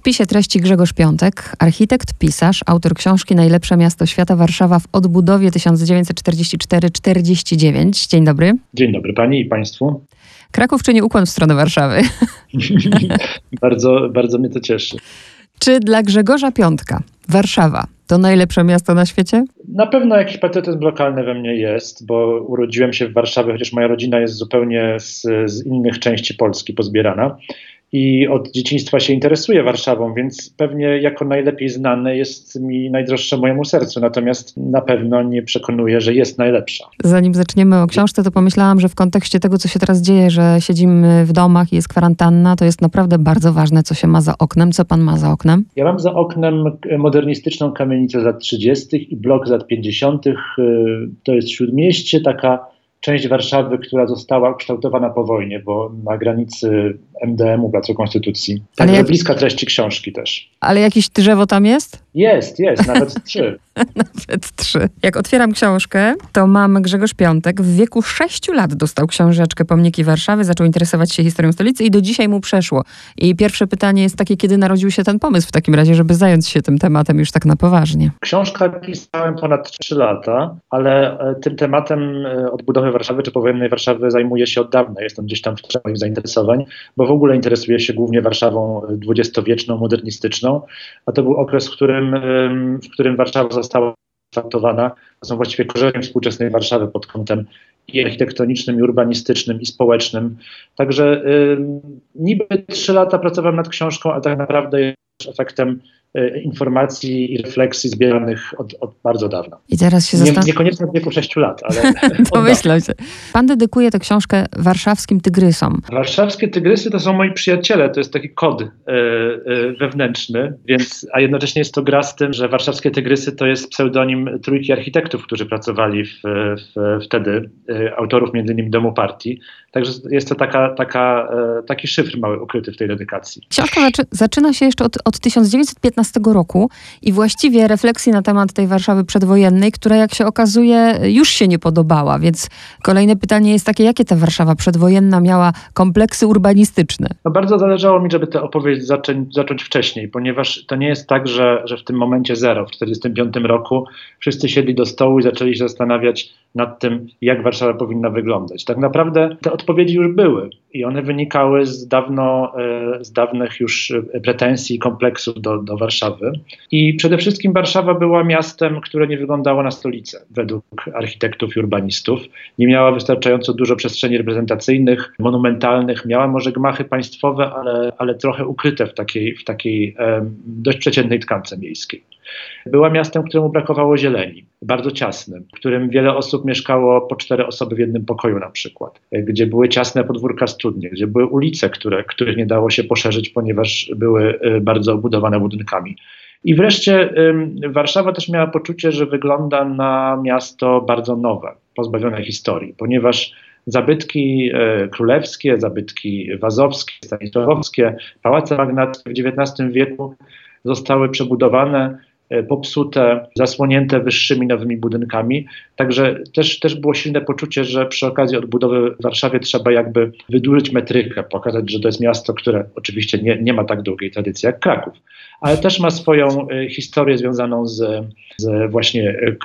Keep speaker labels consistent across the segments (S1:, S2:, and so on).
S1: spisie treści Grzegorz Piątek, architekt, pisarz, autor książki Najlepsze miasto świata Warszawa w odbudowie 1944-49. Dzień dobry.
S2: Dzień dobry pani i państwu.
S1: Kraków czyni ukłon w stronę Warszawy.
S2: bardzo, bardzo mnie to cieszy.
S1: Czy dla Grzegorza Piątka Warszawa to najlepsze miasto na świecie?
S2: Na pewno jakiś patriotyzm lokalny we mnie jest, bo urodziłem się w Warszawie, chociaż moja rodzina jest zupełnie z, z innych części Polski pozbierana i od dzieciństwa się interesuję Warszawą, więc pewnie jako najlepiej znane jest mi najdroższe mojemu sercu, natomiast na pewno nie przekonuję, że jest najlepsza.
S1: Zanim zaczniemy o książce, to pomyślałam, że w kontekście tego, co się teraz dzieje, że siedzimy w domach i jest kwarantanna, to jest naprawdę bardzo ważne, co się ma za oknem. Co pan ma za oknem?
S2: Ja mam za oknem modernistyczną kamienicę z lat 30. i blok z lat 50. To jest śródmieście, taka część Warszawy, która została ukształtowana po wojnie, bo na granicy MDM-u, Placu Konstytucji. Także jak... bliska treści książki też.
S1: Ale jakieś drzewo tam jest?
S2: Jest, jest, nawet trzy.
S1: nawet trzy. Jak otwieram książkę, to mam Grzegorz Piątek. W wieku sześciu lat dostał książeczkę Pomniki Warszawy, zaczął interesować się historią stolicy i do dzisiaj mu przeszło. I pierwsze pytanie jest takie, kiedy narodził się ten pomysł w takim razie, żeby zająć się tym tematem już tak na poważnie?
S2: Książkę pisałem ponad trzy lata, ale e, tym tematem e, odbudowy Warszawy czy powojennej Warszawy zajmuję się od dawna. Jestem gdzieś tam w moich zainteresowań, bo w ogóle interesuję się głównie Warszawą dwudziestowieczną, modernistyczną, a to był okres, w którym, w którym Warszawa została kształtowana. To są właściwie korzenie współczesnej Warszawy pod kątem i architektonicznym, i urbanistycznym, i społecznym. Także niby trzy lata pracowałem nad książką, a tak naprawdę jest efektem informacji i refleksji zbieranych od, od bardzo dawna.
S1: I teraz się
S2: zastan... Nie, niekoniecznie od wieku 6 lat, ale.
S1: Domyślam się. Pan dedykuje tę książkę warszawskim tygrysom.
S2: Warszawskie tygrysy to są moi przyjaciele, to jest taki kod e, e, wewnętrzny, więc, a jednocześnie jest to gra z tym, że warszawskie tygrysy to jest pseudonim trójki architektów, którzy pracowali w, w, wtedy, e, autorów między innymi Domu Partii. Także jest to taka, taka, e, taki szyfr mały ukryty w tej dedykacji.
S1: Książka zaczyna się jeszcze od, od 1915 roku i właściwie refleksji na temat tej Warszawy przedwojennej, która jak się okazuje już się nie podobała. Więc kolejne pytanie jest takie, jakie ta Warszawa przedwojenna miała kompleksy urbanistyczne?
S2: No bardzo zależało mi, żeby tę opowieść zacząć, zacząć wcześniej, ponieważ to nie jest tak, że, że w tym momencie zero, w 1945 roku wszyscy siedli do stołu i zaczęli się zastanawiać nad tym, jak Warszawa powinna wyglądać. Tak naprawdę te odpowiedzi już były i one wynikały z, dawno, e, z dawnych już pretensji i kompleksów do, do Warszawy. I przede wszystkim Warszawa była miastem, które nie wyglądało na stolicę według architektów i urbanistów. Nie miała wystarczająco dużo przestrzeni reprezentacyjnych, monumentalnych, miała może gmachy państwowe, ale, ale trochę ukryte w takiej, w takiej dość przeciętnej tkance miejskiej. Była miastem, któremu brakowało zieleni, bardzo ciasnym, w którym wiele osób mieszkało po cztery osoby w jednym pokoju na przykład, gdzie były ciasne podwórka studnie, gdzie były ulice, które, których nie dało się poszerzyć, ponieważ były y, bardzo obudowane budynkami. I wreszcie Warszawa też miała poczucie, że wygląda na miasto bardzo nowe, pozbawione historii, ponieważ zabytki e, królewskie, zabytki wazowskie, stanisławowskie, pałace magnackie w XIX wieku zostały przebudowane popsute, zasłonięte wyższymi nowymi budynkami. Także też, też było silne poczucie, że przy okazji odbudowy w Warszawie trzeba jakby wydłużyć metrykę, pokazać, że to jest miasto, które oczywiście nie, nie ma tak długiej tradycji jak Kraków, ale też ma swoją e, historię związaną z, z właśnie e,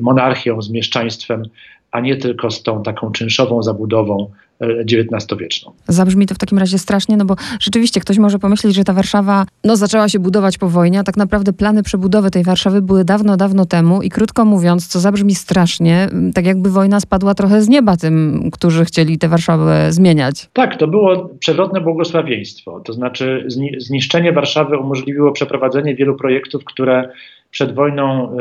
S2: monarchią, z mieszczaństwem, a nie tylko z tą taką czynszową zabudową XIX-wieczną.
S1: Zabrzmi to w takim razie strasznie, no bo rzeczywiście ktoś może pomyśleć, że ta Warszawa no, zaczęła się budować po wojnie, a tak naprawdę plany przebudowy tej Warszawy były dawno, dawno temu i krótko mówiąc, co zabrzmi strasznie, tak jakby wojna spadła trochę z nieba tym, którzy chcieli tę Warszawę zmieniać.
S2: Tak, to było przewrotne błogosławieństwo. To znaczy zniszczenie Warszawy umożliwiło przeprowadzenie wielu projektów, które przed wojną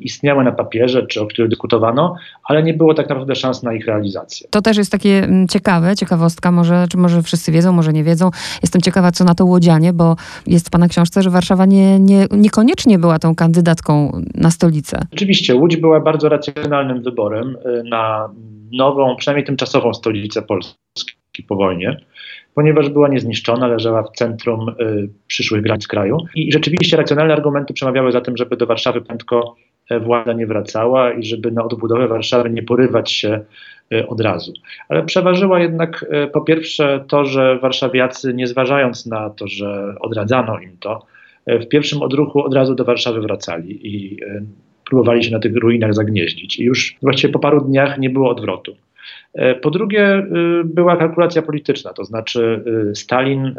S2: istniały na papierze, czy o których dyskutowano, ale nie było tak naprawdę szans na ich realizację.
S1: To też jest takie mm, ciekawe, ciekawostka, może, czy może wszyscy wiedzą, może nie wiedzą. Jestem ciekawa, co na to łodzianie, bo jest w Pana książce, że Warszawa nie, nie, niekoniecznie była tą kandydatką na stolicę.
S2: Oczywiście, Łódź była bardzo racjonalnym wyborem y, na nową, przynajmniej tymczasową stolicę Polski po wojnie ponieważ była niezniszczona, leżała w centrum y, przyszłych granic kraju. I rzeczywiście racjonalne argumenty przemawiały za tym, żeby do Warszawy prędko władza nie wracała i żeby na odbudowę Warszawy nie porywać się od razu. Ale przeważyła jednak po pierwsze to, że warszawiacy, nie zważając na to, że odradzano im to, w pierwszym odruchu od razu do Warszawy wracali i próbowali się na tych ruinach zagnieździć. I już właściwie po paru dniach nie było odwrotu. E, po drugie, y, była kalkulacja polityczna, to znaczy y, Stalin,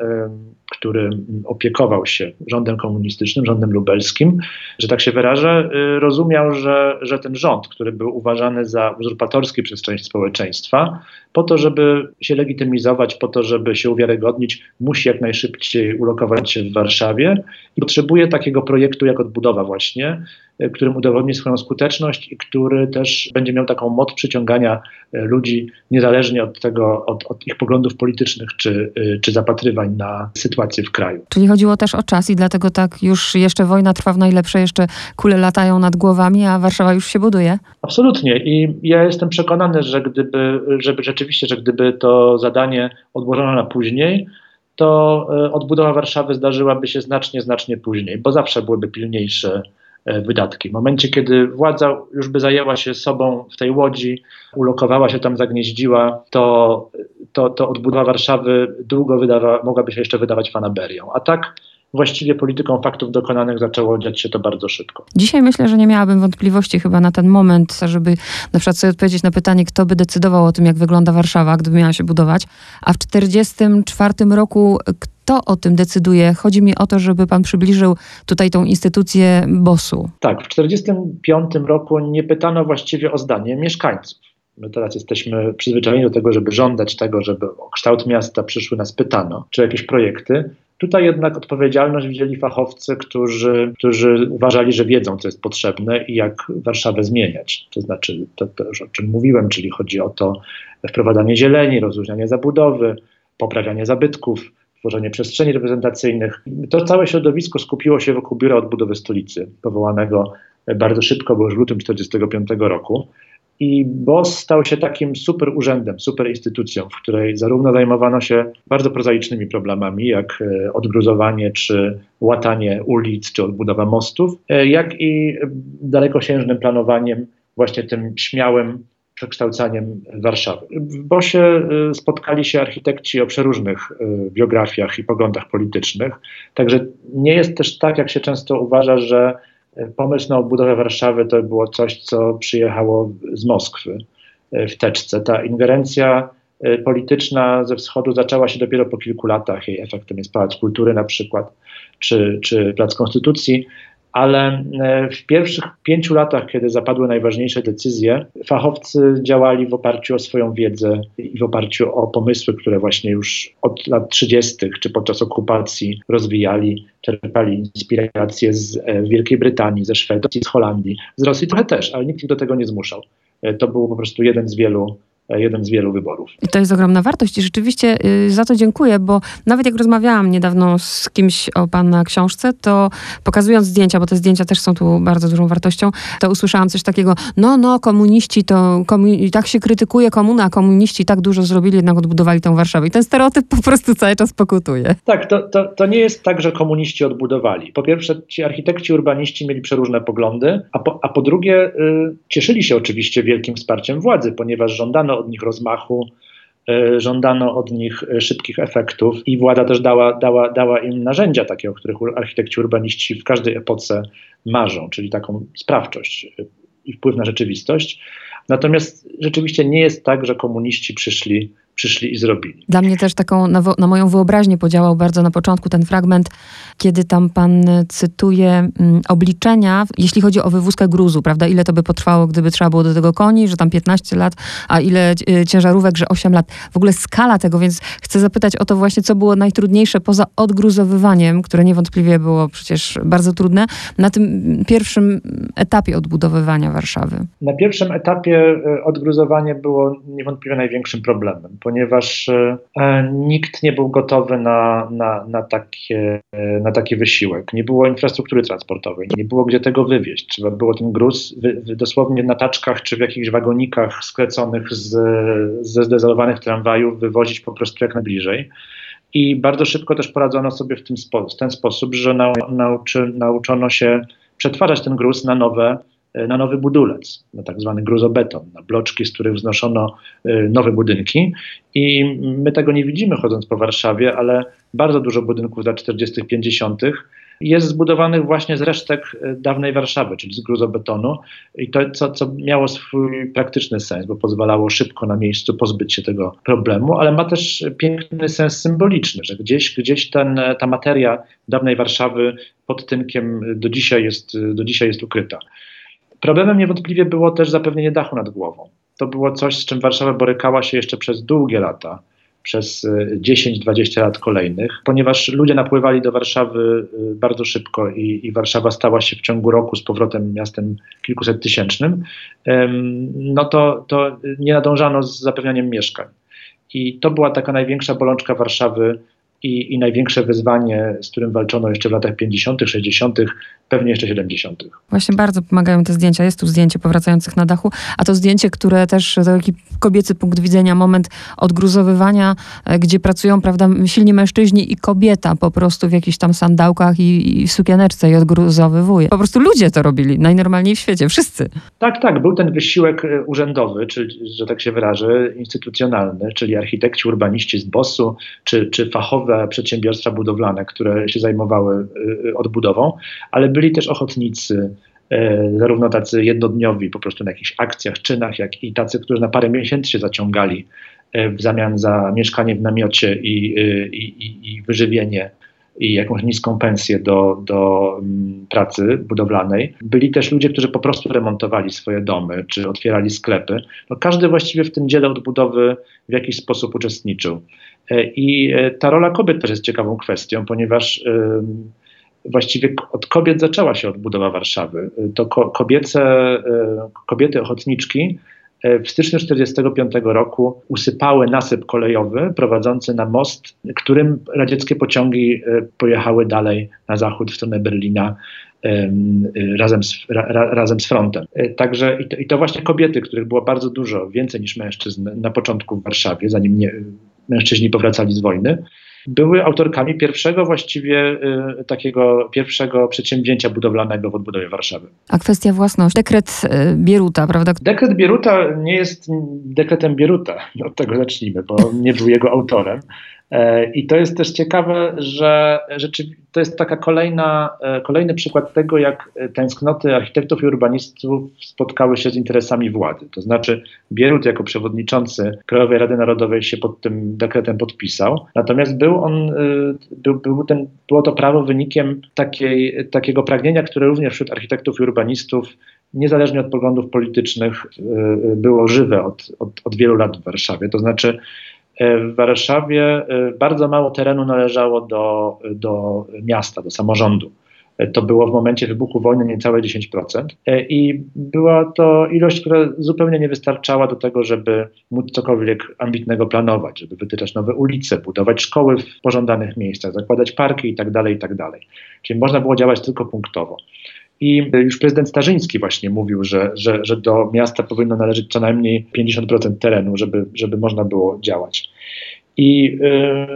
S2: który opiekował się rządem komunistycznym, rządem lubelskim, że tak się wyrażę, rozumiał, że, że ten rząd, który był uważany za uzurpatorski przez część społeczeństwa, po to, żeby się legitymizować, po to, żeby się uwiarygodnić, musi jak najszybciej ulokować się w Warszawie i potrzebuje takiego projektu jak odbudowa właśnie, E, którym udowodni swoją skuteczność i który też będzie miał taką moc przyciągania e, ludzi niezależnie od tego, od, od ich poglądów politycznych czy, e, czy zapatrywań na sytuację w kraju.
S1: Czyli chodziło też o czas i dlatego tak już jeszcze wojna trwa w najlepsze, jeszcze kule latają nad głowami, a Warszawa już się buduje?
S2: Absolutnie i ja jestem przekonany, że gdyby, żeby rzeczywiście, że gdyby to zadanie odłożono na później, to odbudowa Warszawy zdarzyłaby się znacznie, znacznie później, bo zawsze byłyby pilniejsze E, wydatki. W momencie, kiedy władza już by zajęła się sobą w tej łodzi, ulokowała się tam, zagnieździła, to, to, to odbudowa Warszawy długo wydawa, mogłaby się jeszcze wydawać fanaberią. A tak właściwie polityką faktów dokonanych zaczęło dziać się to bardzo szybko.
S1: Dzisiaj myślę, że nie miałabym wątpliwości chyba na ten moment, żeby na przykład sobie odpowiedzieć na pytanie, kto by decydował o tym, jak wygląda Warszawa, gdyby miała się budować. A w 1944 roku kto o tym decyduje? Chodzi mi o to, żeby pan przybliżył tutaj tą instytucję BOS-u.
S2: Tak, w 1945 roku nie pytano właściwie o zdanie mieszkańców. My teraz jesteśmy przyzwyczajeni do tego, żeby żądać tego, żeby o kształt miasta przyszły nas pytano, czy jakieś projekty. Tutaj jednak odpowiedzialność wzięli fachowcy, którzy, którzy uważali, że wiedzą, co jest potrzebne i jak Warszawę zmieniać. To znaczy, to, to już o czym mówiłem, czyli chodzi o to wprowadzanie zieleni, rozróżnianie zabudowy, poprawianie zabytków, tworzenie przestrzeni reprezentacyjnych. To całe środowisko skupiło się wokół Biura Odbudowy Stolicy, powołanego bardzo szybko, bo już w lutym 1945 roku. I BOS stał się takim super urzędem, super instytucją, w której zarówno zajmowano się bardzo prozaicznymi problemami, jak e, odgruzowanie czy łatanie ulic, czy odbudowa mostów, e, jak i dalekosiężnym planowaniem, właśnie tym śmiałym przekształcaniem Warszawy. W BOSie spotkali się architekci o przeróżnych biografiach i poglądach politycznych, także nie jest też tak, jak się często uważa, że pomysł na odbudowę Warszawy to było coś, co przyjechało z Moskwy w teczce. Ta ingerencja polityczna ze wschodu zaczęła się dopiero po kilku latach. Jej efektem jest Pałac Kultury na przykład, czy, czy Plac Konstytucji ale e, w pierwszych pięciu latach, kiedy zapadły najważniejsze decyzje, fachowcy działali w oparciu o swoją wiedzę i w oparciu o pomysły, które właśnie już od lat 30. czy podczas okupacji rozwijali, czerpali inspiracje z e, Wielkiej Brytanii, ze Szwecji, z Holandii, z Rosji trochę też, ale nikt ich do tego nie zmuszał. E, to był po prostu jeden z wielu jeden z wielu wyborów.
S1: I to jest ogromna wartość i rzeczywiście y, za to dziękuję, bo nawet jak rozmawiałam niedawno z kimś o pana książce, to pokazując zdjęcia, bo te zdjęcia też są tu bardzo dużą wartością, to usłyszałam coś takiego, no, no, komuniści to, komu- tak się krytykuje komuna, a komuniści tak dużo zrobili, jednak odbudowali tą Warszawę. I ten stereotyp po prostu cały czas pokutuje.
S2: Tak, to, to, to nie jest tak, że komuniści odbudowali. Po pierwsze, ci architekci, urbaniści mieli przeróżne poglądy, a po, a po drugie, y, cieszyli się oczywiście wielkim wsparciem władzy, ponieważ żądano od nich rozmachu, e, żądano od nich e, szybkich efektów i władza też dała, dała, dała im narzędzia takie, o których architekci urbaniści w każdej epoce marzą, czyli taką sprawczość e, i wpływ na rzeczywistość. Natomiast rzeczywiście nie jest tak, że komuniści przyszli przyszli i zrobili.
S1: Dla mnie też taką, na, na, moją wyobraźnię podziałał bardzo na początku ten fragment, kiedy tam pan cytuje mm, obliczenia, jeśli chodzi o wywózkę gruzu, prawda, ile to by potrwało, gdyby trzeba było do tego koni, że tam 15 lat, a ile y, ciężarówek, że 8 lat. W ogóle skala tego, więc chcę zapytać o to właśnie, co było najtrudniejsze poza odgruzowywaniem, które niewątpliwie było przecież bardzo trudne, na tym pierwszym etapie odbudowywania Warszawy.
S2: Na pierwszym etapie y, odgruzowanie było niewątpliwie największym problemem ponieważ e, e, nikt nie był gotowy na, na, na, takie, na taki wysiłek. Nie było infrastruktury transportowej, nie było gdzie tego wywieźć. Trzeba było ten gruz dosłownie na taczkach czy w jakichś wagonikach skleconych z, ze zdezolowanych tramwajów wywozić po prostu jak najbliżej. I bardzo szybko też poradzono sobie w, tym spo, w ten sposób, że nau, nauczy, nauczono się przetwarzać ten gruz na nowe na nowy budulec, na tak zwany gruzobeton, na bloczki, z których wznoszono nowe budynki. I my tego nie widzimy chodząc po Warszawie, ale bardzo dużo budynków lat 40., 50 jest zbudowanych właśnie z resztek e, dawnej Warszawy, czyli z gruzobetonu i to, co, co miało swój praktyczny sens, bo pozwalało szybko na miejscu pozbyć się tego problemu, ale ma też piękny sens symboliczny, że gdzieś, gdzieś ten, ta materia dawnej Warszawy pod tynkiem do dzisiaj jest, do dzisiaj jest ukryta. Problemem niewątpliwie było też zapewnienie dachu nad głową. To było coś, z czym Warszawa borykała się jeszcze przez długie lata przez 10-20 e, lat kolejnych, ponieważ ludzie napływali do Warszawy e, bardzo szybko i, i, Warszawa stała się w ciągu roku z powrotem miastem kilkuset tysięcznym, no to, to nie nadążano z zapewnianiem mieszkań. I to była taka największa bolączka Warszawy i, i największe wyzwanie, z którym walczono jeszcze w latach 50., 60., pewnie jeszcze 70.
S1: Właśnie bardzo pomagają te zdjęcia. Jest tu zdjęcie powracających na dachu, a to zdjęcie, które też to taki kobiecy punkt widzenia, moment odgruzowywania, e, gdzie pracują, prawda, silni mężczyźni i kobieta po prostu w jakichś tam sandałkach i, i w sukieneczce i odgruzowywuje. Po prostu ludzie to robili, najnormalniej w świecie, wszyscy.
S2: Tak, tak, był ten wysiłek e, urzędowy, czy, że tak się wyrażę, instytucjonalny, czyli architekci, urbaniści z BOS-u, czy, czy fachowe przedsiębiorstwa budowlane, które się zajmowały e, odbudową, ale byli też ochotnicy, e, zarówno tacy jednodniowi po prostu na jakichś akcjach, czynach, jak i tacy, którzy na parę miesięcy się zaciągali w zamian za mieszkanie w namiocie i, i, i, i wyżywienie i jakąś niską pensję do, do mm, pracy budowlanej. Byli też ludzie, którzy po prostu remontowali swoje domy czy otwierali sklepy. No każdy właściwie w tym dziele odbudowy w jakiś sposób uczestniczył. I ta rola kobiet też jest ciekawą kwestią, ponieważ właściwie od kobiet zaczęła się odbudowa Warszawy. To kobiece, e, kobiety ochotniczki e, w styczniu 1945 roku usypały nasyp kolejowy prowadzący na most, którym radzieckie pociągi e, pojechały dalej na zachód w stronę Berlina razem z, ra, razem z frontem. Także i to, i to, właśnie kobiety, których było bardzo dużo, więcej niż mężczyzn na początku w Warszawie, zanim nie, mężczyźni powracali z wojny, były autorkami pierwszego właściwie y, takiego pierwszego przedsięwzięcia budowlanego w odbudowie Warszawy.
S1: A kwestia własności. Dekret y, Bieruta, prawda?
S2: Dekret Bieruta nie jest dekretem Bieruta. Od tego zacznijmy, bo nie był jego autorem. E, I to jest też ciekawe, że to jest taka kolejna, e, kolejny przykład tego, jak tęsknoty architektów i urbanistów spotkały się z interesami władzy. To znaczy, Bierut jako przewodniczący Krajowej Rady Narodowej się pod tym dekretem podpisał, natomiast był on, e, był, był ten, było to prawo wynikiem takiej, takiego pragnienia, które również wśród architektów i urbanistów niezależnie od poglądów politycznych, było żywe od, od, od wielu lat w Warszawie. To znaczy, w Warszawie e, bardzo mało terenu należało do, do miasta, do samorządu. E, to było w momencie wybuchu wojny niecałe 10%. I była to ilość, która zupełnie nie wystarczała do tego, żeby móc cokolwiek ambitnego planować, żeby wytyczać nowe ulice, budować szkoły w pożądanych miejscach, zakładać parki itd. Tak itd. Tak Czyli można było działać tylko punktowo. I już prezydent Starzyński właśnie mówił, że, że, że do miasta powinno należeć co najmniej 50% terenu, żeby, żeby można było działać. I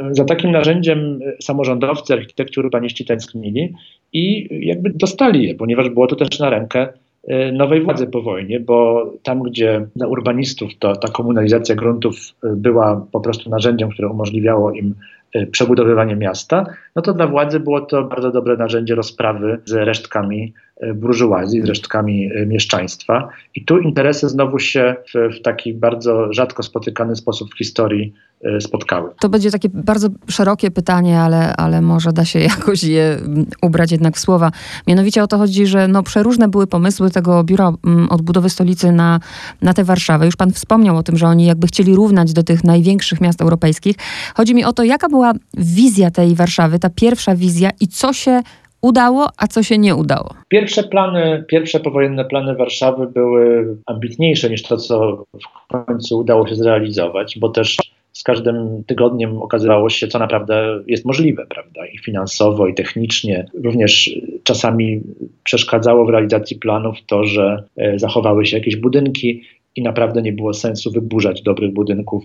S2: y, za takim narzędziem samorządowcy, architekci, urbaniści tęsknili i jakby dostali je, ponieważ było to też na rękę y, nowej władzy po wojnie, bo tam, gdzie dla urbanistów to ta komunalizacja gruntów y, była po prostu narzędziem, które umożliwiało im Y, przebudowywanie miasta, no to dla władzy było to bardzo dobre narzędzie rozprawy z resztkami burżuazji, z resztkami y, mieszczaństwa. I tu interesy znowu się w, w taki bardzo rzadko spotykany sposób w historii spotkały.
S1: To będzie takie bardzo szerokie pytanie, ale, ale może da się jakoś je ubrać jednak w słowa. Mianowicie o to chodzi, że no przeróżne były pomysły tego biura odbudowy stolicy na, na tę Warszawę. Już pan wspomniał o tym, że oni jakby chcieli równać do tych największych miast europejskich. Chodzi mi o to, jaka była wizja tej Warszawy, ta pierwsza wizja i co się udało, a co się nie udało?
S2: Pierwsze plany, pierwsze powojenne plany Warszawy były ambitniejsze niż to, co w końcu udało się zrealizować, bo też z każdym tygodniem okazywało się, co naprawdę jest możliwe, prawda? I finansowo, i technicznie. Również czasami przeszkadzało w realizacji planów to, że e, zachowały się jakieś budynki i naprawdę nie było sensu wyburzać dobrych budynków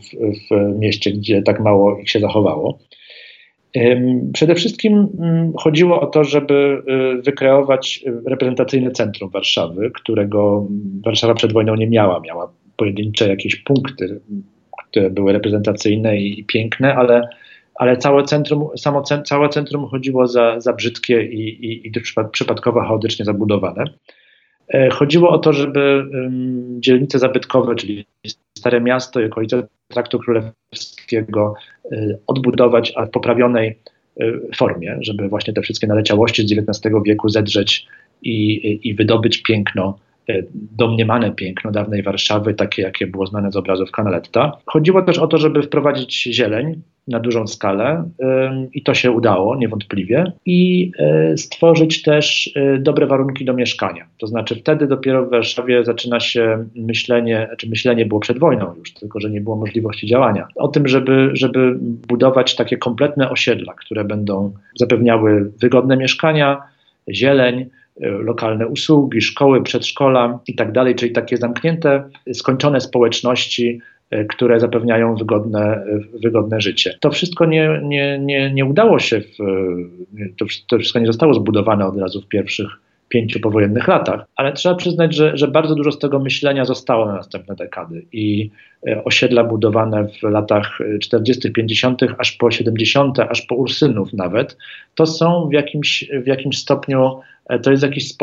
S2: w mieście, gdzie tak mało ich się zachowało. Przede wszystkim mm, chodziło o to, żeby y, wykreować reprezentacyjne centrum Warszawy, którego Warszawa przed wojną nie miała. Miała pojedyncze jakieś punkty, które były reprezentacyjne i piękne, ale, ale całe centrum, samo całe centrum chodziło za, za brzydkie i, i, i przypadkowo chaotycznie zabudowane. E, chodziło o to, żeby dzielnice zabytkowe, czyli Stare Miasto i okolice Traktu Królewskiego y, odbudować w poprawionej y, formie, żeby właśnie te wszystkie naleciałości z XIX wieku zedrzeć i, i wydobyć piękno E, domniemane piękno dawnej Warszawy, takie jakie było znane z obrazów Canaletta. Chodziło też o to, żeby wprowadzić zieleń na dużą skalę i to się udało niewątpliwie i e, stworzyć też e, dobre warunki do mieszkania. To znaczy wtedy dopiero w Warszawie zaczyna się myślenie, czy myślenie było przed wojną już, tylko że nie było możliwości działania, o tym, żeby, żeby budować takie kompletne osiedla, które będą zapewniały wygodne mieszkania, zieleń, E, lokalne usługi, szkoły, przedszkola i tak dalej, czyli takie zamknięte, skończone społeczności, które zapewniają wygodne, e, wygodne życie. To wszystko nie, nie, nie, nie udało się, w, to, to wszystko nie zostało zbudowane od razu w pierwszych pięciu powojennych latach, ale trzeba przyznać, że, że bardzo dużo z tego myślenia zostało na następne dekady i osiedla budowane w latach 40., 50., aż po 70., aż po Ursynów nawet, to są w jakimś, w jakimś stopniu to jest jakiś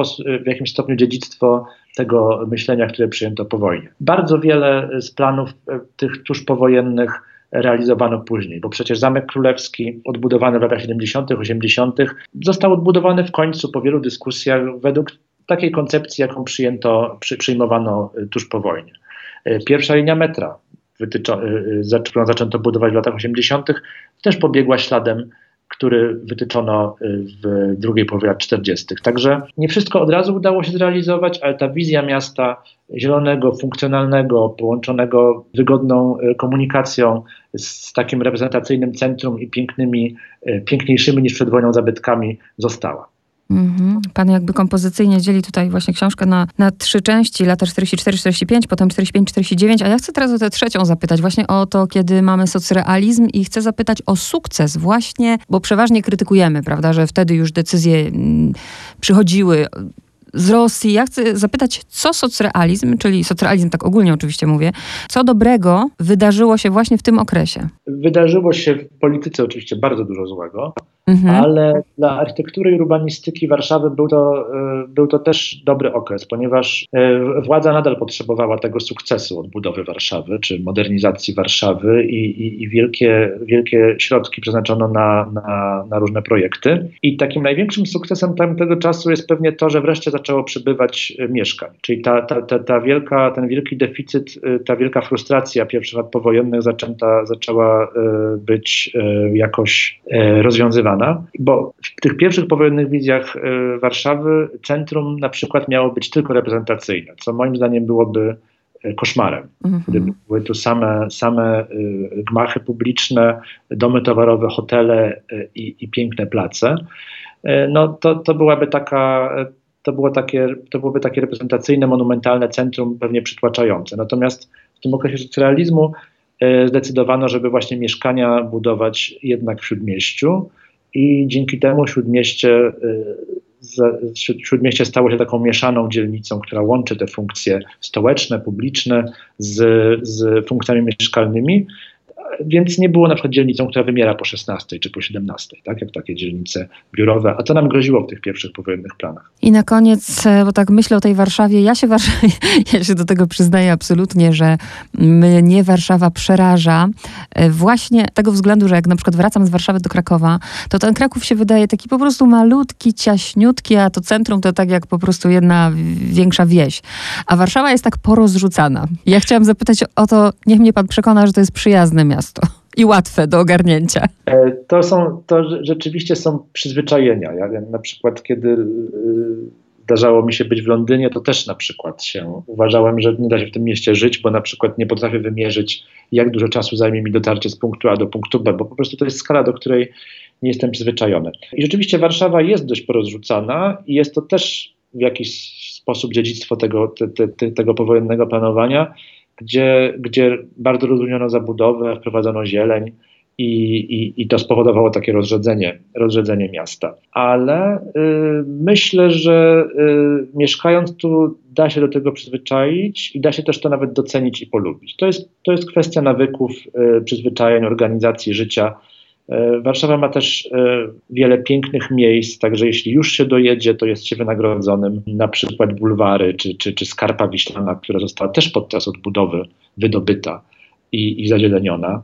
S2: w jakimś stopniu dziedzictwo tego myślenia, które przyjęto po wojnie. Bardzo wiele z planów e, tych tuż powojennych realizowano później, bo przecież Zamek Królewski, odbudowany w latach 70., 80., został odbudowany w końcu po wielu dyskusjach według takiej koncepcji, jaką przyjęto, przy, przyjmowano e, tuż po wojnie. Pierwsza linia metra, którą zaczęto budować w latach 80., też pobiegła śladem który wytyczono y, w drugiej połowie lat 40. Także nie wszystko od razu udało się zrealizować, ale ta wizja miasta zielonego, funkcjonalnego, połączonego wygodną y, komunikacją z takim reprezentacyjnym centrum i pięknymi, y, piękniejszymi niż przed wojną zabytkami została.
S1: Mhm. Pan jakby kompozycyjnie dzieli tutaj właśnie książkę na, na trzy części, lata 44-45, potem 45-49, a ja chcę teraz o tę trzecią zapytać, właśnie o to, kiedy mamy socrealizm i chcę zapytać o sukces właśnie, bo przeważnie krytykujemy, prawda, że wtedy już decyzje mm, przychodziły z Rosji. Ja chcę zapytać, co socrealizm, czyli socrealizm tak ogólnie oczywiście mówię, co dobrego wydarzyło się właśnie w tym okresie?
S2: Wydarzyło się w polityce oczywiście bardzo dużo złego, mhm. ale dla architektury i urbanistyki Warszawy był to, e, był to też dobry okres, ponieważ e, władza nadal potrzebowała tego sukcesu odbudowy Warszawy, czy modernizacji Warszawy i, i, i wielkie, wielkie środki przeznaczono na, na, na różne projekty. I takim największym sukcesem tamtego czasu jest pewnie to, że wreszcie zaczęło przybywać e, mieszkań. Czyli ta, ta, ta, ta wielka, ten wielki deficyt, ta wielka frustracja pierwszych lat powojennych zaczęta, zaczęła być jakoś rozwiązywana bo w tych pierwszych powojennych wizjach e, Warszawy centrum na przykład miało być tylko reprezentacyjne, co moim zdaniem byłoby e, koszmarem. Mhm. Gdyby były tu same, same e, gmachy publiczne, domy towarowe, hotele i, i piękne place, no to, to byłaby taka to, było takie, to byłoby takie reprezentacyjne, monumentalne centrum, pewnie przytłaczające. Natomiast w tym okresie socjalizmu zdecydowano, żeby właśnie mieszkania budować jednak w śródmieściu, i dzięki temu Śródmieście, y, Śródmieście stało się taką mieszaną dzielnicą, która łączy te funkcje stołeczne, publiczne z, z funkcjami mieszkalnymi więc nie było na przykład dzielnicą, która wymiera po 16 czy po 17, tak jak takie dzielnice biurowe, a to nam groziło w tych pierwszych powojennych planach.
S1: I na koniec, e, bo tak myślę o tej Warszawie, ja się, ja się do tego przyznaję absolutnie, że mnie Warszawa przeraża e, właśnie tego względu, że jak na przykład wracam z Warszawy do Krakowa, to ten Kraków się wydaje taki po prostu malutki, ciaśniutki, a to centrum to tak jak po prostu jedna większa wieś. A Warszawa jest tak porozrzucana. Ja chciałam zapytać o to, niech mnie pan przekona, że to jest przyjazne miasto miasto i łatwe do ogarnięcia.
S2: E, to są, to rzeczywiście są przyzwyczajenia. Ja na przykład, kiedy y, zdarzało mi się być w Londynie, to też na przykład się uważałem, że nie da się w tym mieście żyć, bo na przykład nie potrafię wymierzyć, jak dużo czasu zajmie mi dotarcie z punktu A do punktu B, bo po prostu to jest skala, do której nie jestem przyzwyczajony. I rzeczywiście Warszawa jest dość porozrzucana i jest to też w jakiś sposób dziedzictwo tego, te, te, tego powojennego planowania, gdzie, gdzie bardzo rozróżniono zabudowę, wprowadzono zieleń i, i, i to spowodowało takie rozrzedzenie, rozrzedzenie miasta. Ale y, myślę, że y, mieszkając tu da się do tego przyzwyczaić i da się też to nawet docenić i polubić. To jest, to jest kwestia nawyków, y, przyzwyczajeń, organizacji życia. Y, Warszawa ma też y, wiele pięknych miejsc, także jeśli już się dojedzie, to jest się wynagrodzonym. Na przykład bulwary czy, czy, czy Skarpa Wiślana, która została też podczas odbudowy wydobyta i, i zazieleniona.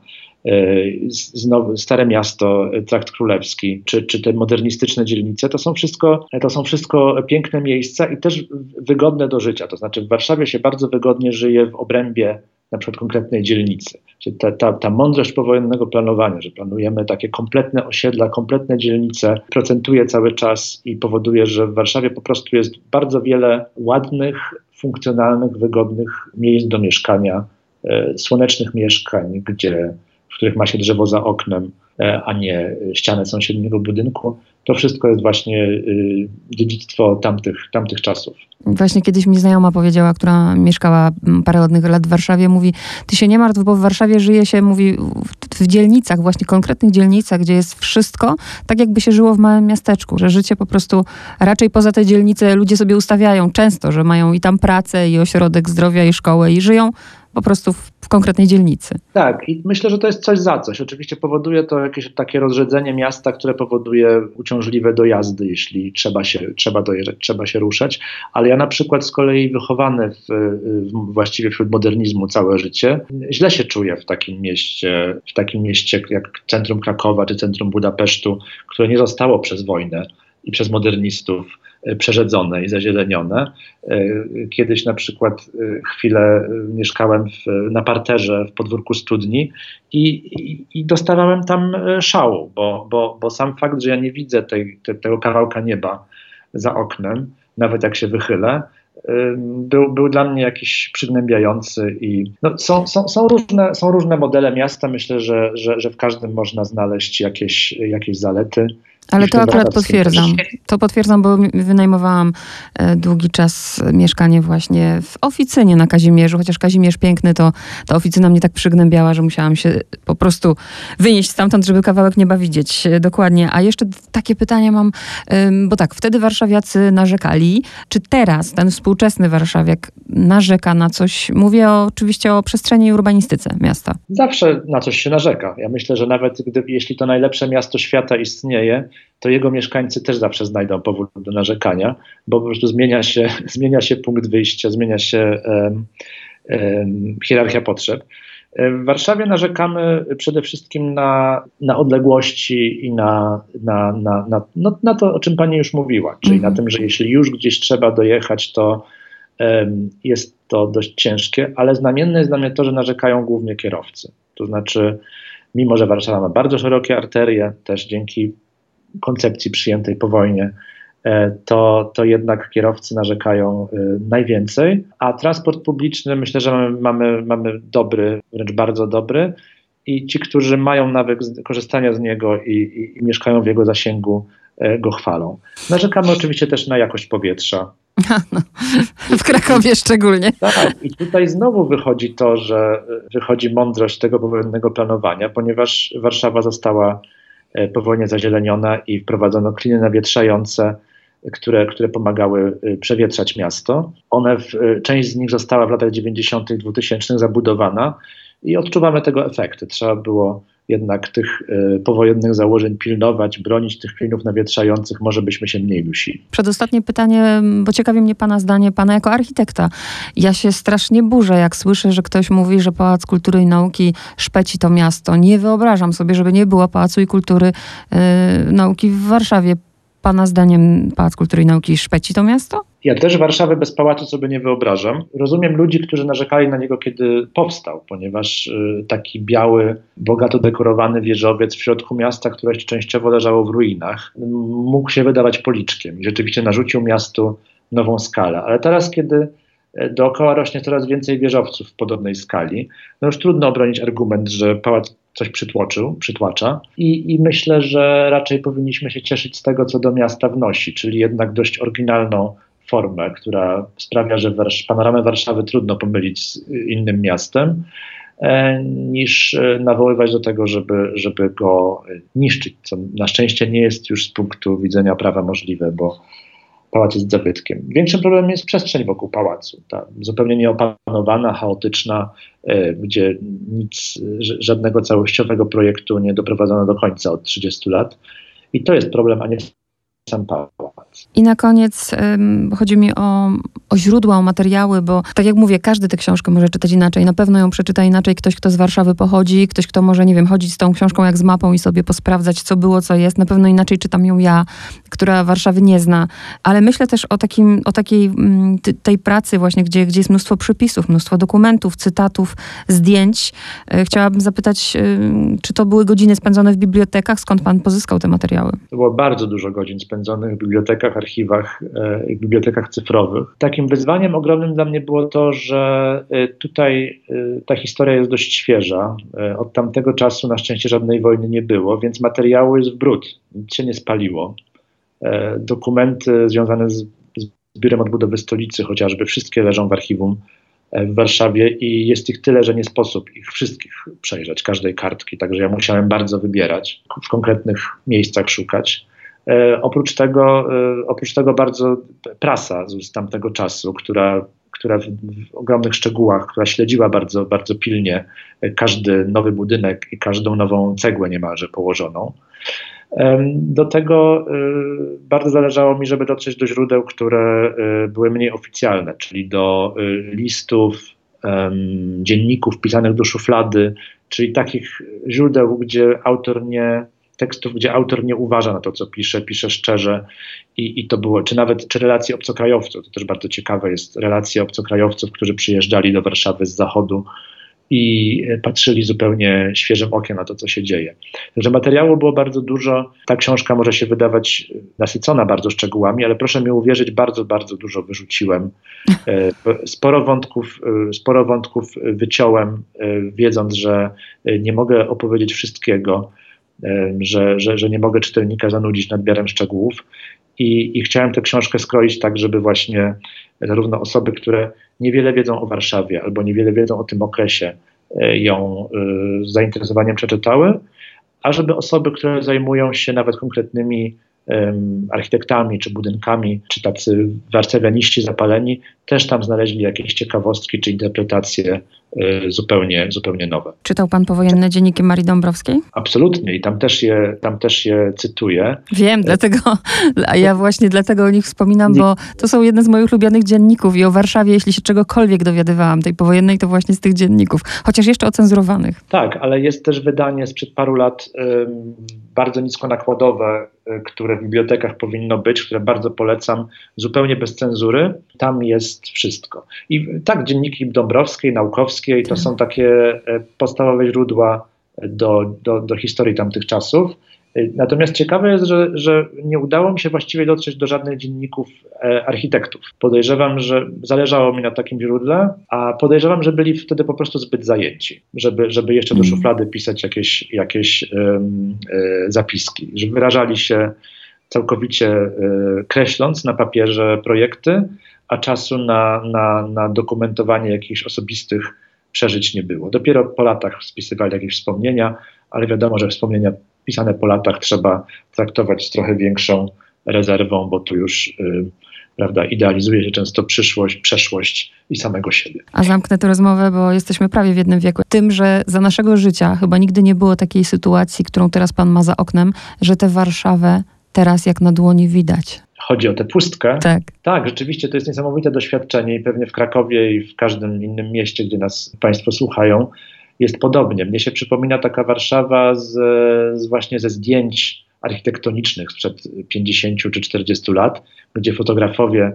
S2: Znowu Stare Miasto, Trakt Królewski, czy, czy te modernistyczne dzielnice, to są, wszystko, to są wszystko piękne miejsca i też wygodne do życia. To znaczy w Warszawie się bardzo wygodnie żyje w obrębie na przykład konkretnej dzielnicy. Ta, ta, ta mądrość powojennego planowania, że planujemy takie kompletne osiedla, kompletne dzielnice, procentuje cały czas i powoduje, że w Warszawie po prostu jest bardzo wiele ładnych, funkcjonalnych, wygodnych miejsc do mieszkania, e, słonecznych mieszkań, gdzie w których ma się drzewo za oknem, e, a nie ścianę sąsiedniego budynku. To wszystko jest właśnie y, dziedzictwo tamtych, tamtych czasów.
S1: Właśnie kiedyś mi znajoma powiedziała, która mieszkała parę ładnych lat w Warszawie, mówi, ty się nie martw, bo w Warszawie żyje się, mówi, w dzielnicach, właśnie konkretnych dzielnicach, gdzie jest wszystko, tak jakby się żyło w małym miasteczku, że życie po prostu raczej poza te dzielnice ludzie sobie ustawiają często, że mają i tam pracę, i ośrodek zdrowia, i szkołę, i żyją po prostu w, konkretnej dzielnicy.
S2: Tak, i myślę, że to jest coś za coś. Oczywiście powoduje to jakieś takie rozrzedzenie miasta, które powoduje uciążliwe dojazdy, jeśli trzeba się, trzeba dojeżdżać, trzeba się ruszać. Ale ja na przykład z kolei wychowany w, w, właściwie wśród modernizmu całe życie, źle się czuję w takim mieście, w takim mieście jak centrum Krakowa czy centrum Budapesztu, które nie zostało przez wojnę i przez modernistów przerzedzone i zazielenione. E, kiedyś na przykład e, chwilę mieszkałem w, na parterze w podwórku studni i, i, i, dostawałem tam szału, bo, bo, bo sam fakt, że ja nie widzę tej, te, tego kawałka nieba za oknem, nawet jak się wychylę, był, był dla mnie jakiś przygnębiający i no, są, są, są, różne, są różne modele miasta. Myślę, że, że, że w każdym można znaleźć jakieś, jakieś zalety.
S1: Ale to akurat potwierdzam. To potwierdzam, bo wynajmowałam e, długi czas mieszkanie właśnie w oficynie na Kazimierzu, chociaż Kazimierz piękny, to ta oficyna mnie tak przygnębiała, że musiałam się po prostu wynieść stamtąd, żeby kawałek nieba widzieć e, dokładnie. A jeszcze takie pytanie mam, bo tak, wtedy warszawiacy narzekali. Czy teraz ten współczesny warszawiak narzeka na coś? Mówię oczywiście o przestrzeni i urbanistyce miasta.
S2: Zawsze na coś się narzeka. Ja myślę, że nawet gdy, jeśli to najlepsze miasto świata istnieje, to jego mieszkańcy też zawsze znajdą powód do narzekania, bo po prostu zmienia się, zmienia się punkt wyjścia, zmienia się um, um, hierarchia potrzeb. W Warszawie narzekamy przede wszystkim na, na odległości i na, na, na, na, no, na to, o czym Pani już mówiła, czyli mm. na tym, że jeśli już gdzieś trzeba dojechać, to um, jest to dość ciężkie, ale znamienne jest dla mnie to, że narzekają głównie kierowcy. To znaczy, mimo że Warszawa ma bardzo szerokie arterie, też dzięki koncepcji przyjętej po wojnie, e, to, to jednak kierowcy narzekają e, najwięcej, a transport publiczny myślę, że mamy, mamy, mamy dobry, wręcz bardzo dobry i ci, którzy mają nawyk korzystania z niego i, i, i mieszkają w jego zasięgu, e, go chwalą. Narzekamy oczywiście też na jakość powietrza.
S1: No, w Krakowie szczególnie.
S2: Tak, i tutaj znowu wychodzi to, że wychodzi mądrość tego powojennego planowania, ponieważ Warszawa została E, po wojnie zazieleniona i wprowadzono kliny nawietrzające, które, które pomagały e, przewietrzać miasto. One, w, e, część z nich została w latach 90., 2000 zabudowana i odczuwamy tego efekty. Trzeba było jednak tych y, powojennych założeń pilnować, bronić tych klinów nawietrzających, może byśmy się mniej dusili.
S1: Przedostatnie pytanie, bo ciekawi mnie Pana zdanie, Pana jako architekta. Ja się strasznie burzę, jak słyszę, że ktoś mówi, że Pałac Kultury i Nauki szpeci to miasto. Nie wyobrażam sobie, żeby nie było Pałacu i Kultury y, Nauki w Warszawie. Pana zdaniem Pałac Kultury i Nauki szpeci to miasto?
S2: Ja też Warszawy bez pałacu sobie nie wyobrażam. Rozumiem ludzi, którzy narzekali na niego, kiedy powstał, ponieważ y, taki biały, bogato dekorowany wieżowiec w środku miasta, które częściowo leżało w ruinach, mógł się wydawać policzkiem rzeczywiście narzucił miastu nową skalę. Ale teraz, kiedy dookoła rośnie coraz więcej wieżowców w podobnej skali, no już trudno obronić argument, że pałac coś przytłoczył, przytłacza I, i myślę, że raczej powinniśmy się cieszyć z tego, co do miasta wnosi, czyli jednak dość oryginalną formę, która sprawia, że panoramę Warszawy trudno pomylić z innym miastem. niż nawoływać do tego, żeby, żeby go niszczyć, co na szczęście nie jest już z punktu widzenia prawa możliwe, bo pałac jest zabytkiem. Większym problemem jest przestrzeń wokół pałacu, ta zupełnie nieopanowana, chaotyczna, gdzie nic, żadnego całościowego projektu nie doprowadzono do końca od 30 lat. I to jest problem, a nie sam pałac.
S1: I na koniec chodzi mi o, o źródła, o materiały, bo tak jak mówię, każdy tę książkę może czytać inaczej. Na pewno ją przeczyta inaczej ktoś, kto z Warszawy pochodzi, ktoś, kto może, nie wiem, chodzić z tą książką jak z mapą i sobie posprawdzać, co było, co jest. Na pewno inaczej czytam ją ja, która Warszawy nie zna. Ale myślę też o, takim, o takiej mm, tej pracy właśnie, gdzie, gdzie jest mnóstwo przypisów, mnóstwo dokumentów, cytatów, zdjęć. E, chciałabym zapytać, czy to były godziny spędzone w bibliotekach? Skąd pan pozyskał te materiały?
S2: To było bardzo dużo godzin spędzonych w bibliotekach, archiwach e, bibliotekach cyfrowych. Takim wyzwaniem ogromnym dla mnie było to, że e, tutaj e, ta historia jest dość świeża. Od tamtego czasu na szczęście żadnej wojny nie było, więc materiału jest w brud, nic się nie spaliło. Dokumenty związane z, z Biurem Odbudowy Stolicy chociażby, wszystkie leżą w archiwum w Warszawie i jest ich tyle, że nie sposób ich wszystkich przejrzeć, każdej kartki, także ja musiałem bardzo wybierać, w konkretnych miejscach szukać. E, oprócz tego, e, oprócz tego bardzo prasa z tamtego czasu, która, która w, w ogromnych szczegółach, która śledziła bardzo, bardzo pilnie każdy nowy budynek i każdą nową cegłę niemalże położoną. Do tego e, bardzo zależało mi, żeby dotrzeć do źródeł, które były mniej oficjalne, czyli do listów, dzienników pisanych do szuflady, czyli takich źródeł, gdzie autor nie tekstów, gdzie autor nie uważa na to, co pisze, pisze szczerze i, i to było, czy nawet, czy relacje obcokrajowców, to też bardzo ciekawe jest, relacje obcokrajowców, którzy przyjeżdżali do Warszawy z zachodu i patrzyli zupełnie świeżym okiem na to, co się dzieje. Także materiału było bardzo dużo. Ta książka może się wydawać nasycona bardzo szczegółami, ale proszę mi uwierzyć, bardzo, bardzo dużo wyrzuciłem. E, sporo wątków, e, sporo wątków wyciąłem, e, wiedząc, że nie mogę opowiedzieć wszystkiego że, że, że nie mogę czytelnika zanudzić nadmiarem szczegółów. I, I chciałem tę książkę skroić tak, żeby właśnie zarówno osoby, które niewiele wiedzą o Warszawie albo niewiele wiedzą o tym okresie, e, ją e, z zainteresowaniem przeczytały, a żeby osoby, które zajmują się nawet konkretnymi architektami, czy budynkami, czy tacy warszawianiści zapaleni, też tam znaleźli jakieś ciekawostki czy interpretacje y, zupełnie, zupełnie nowe.
S1: Czytał pan powojenne dzienniki Marii Dąbrowskiej?
S2: Absolutnie i tam też je, tam też je cytuję.
S1: Wiem, dlatego, a ja właśnie dlatego o nich wspominam, bo to są jedne z moich ulubionych dzienników i o Warszawie, jeśli się czegokolwiek dowiadywałam tej powojennej, to właśnie z tych dzienników, chociaż jeszcze ocenzurowanych.
S2: Tak, ale jest też wydanie sprzed paru lat bardzo niskonakładowe, y, które w bibliotekach powinno być, które bardzo polecam, zupełnie bez cenzury. Tam jest wszystko. I tak, dzienniki Dąbrowskiej, Naukowskiej to są takie e, podstawowe źródła do, do, do historii tamtych czasów. Y, natomiast ciekawe jest, że, że nie udało mi się właściwie dotrzeć do żadnych dzienników e, architektów. Podejrzewam, że zależało mi na takim źródle, a podejrzewam, że byli wtedy po prostu zbyt zajęci, żeby, żeby jeszcze do mhm. szuflady pisać jakieś, jakieś e, zapiski, że wyrażali się całkowicie e, kreśląc na papierze projekty, a czasu na, na, na dokumentowanie jakichś osobistych przeżyć nie było. Dopiero po latach spisywali jakieś wspomnienia, ale wiadomo, że wspomnienia pisane po latach trzeba traktować z trochę większą rezerwą, bo tu już yy, prawda, idealizuje się często przyszłość, przeszłość i samego siebie.
S1: A zamknę tę rozmowę, bo jesteśmy prawie w jednym wieku. Tym, że za naszego życia chyba nigdy nie było takiej sytuacji, którą teraz pan ma za oknem, że tę Warszawę teraz jak na dłoni widać.
S2: Chodzi o tę pustkę.
S1: Tak.
S2: Tak, rzeczywiście to jest niesamowite doświadczenie i pewnie w Krakowie i w każdym innym mieście, gdzie nas Państwo słuchają, jest podobnie. Mnie się przypomina taka Warszawa z, z właśnie ze zdjęć architektonicznych sprzed 50 czy 40 lat, gdzie fotografowie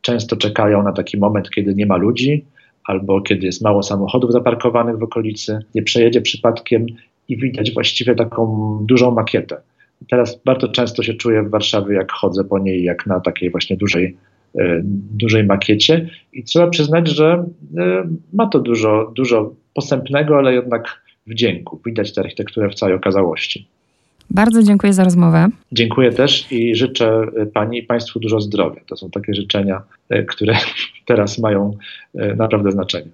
S2: często czekają na taki moment, kiedy nie ma ludzi, albo kiedy jest mało samochodów zaparkowanych w okolicy, nie przejedzie przypadkiem i widać właściwie taką dużą makietę. Teraz bardzo często się czuję w Warszawie, jak chodzę po niej, jak na takiej właśnie dużej, e, dużej makiecie. I trzeba przyznać, że e, ma to dużo, dużo posępnego, ale jednak wdzięku. Widać tę architekturę w całej okazałości.
S1: Bardzo dziękuję za rozmowę.
S2: Dziękuję też i życzę Pani i Państwu dużo zdrowia. To są takie życzenia, e, które teraz mają naprawdę znaczenie.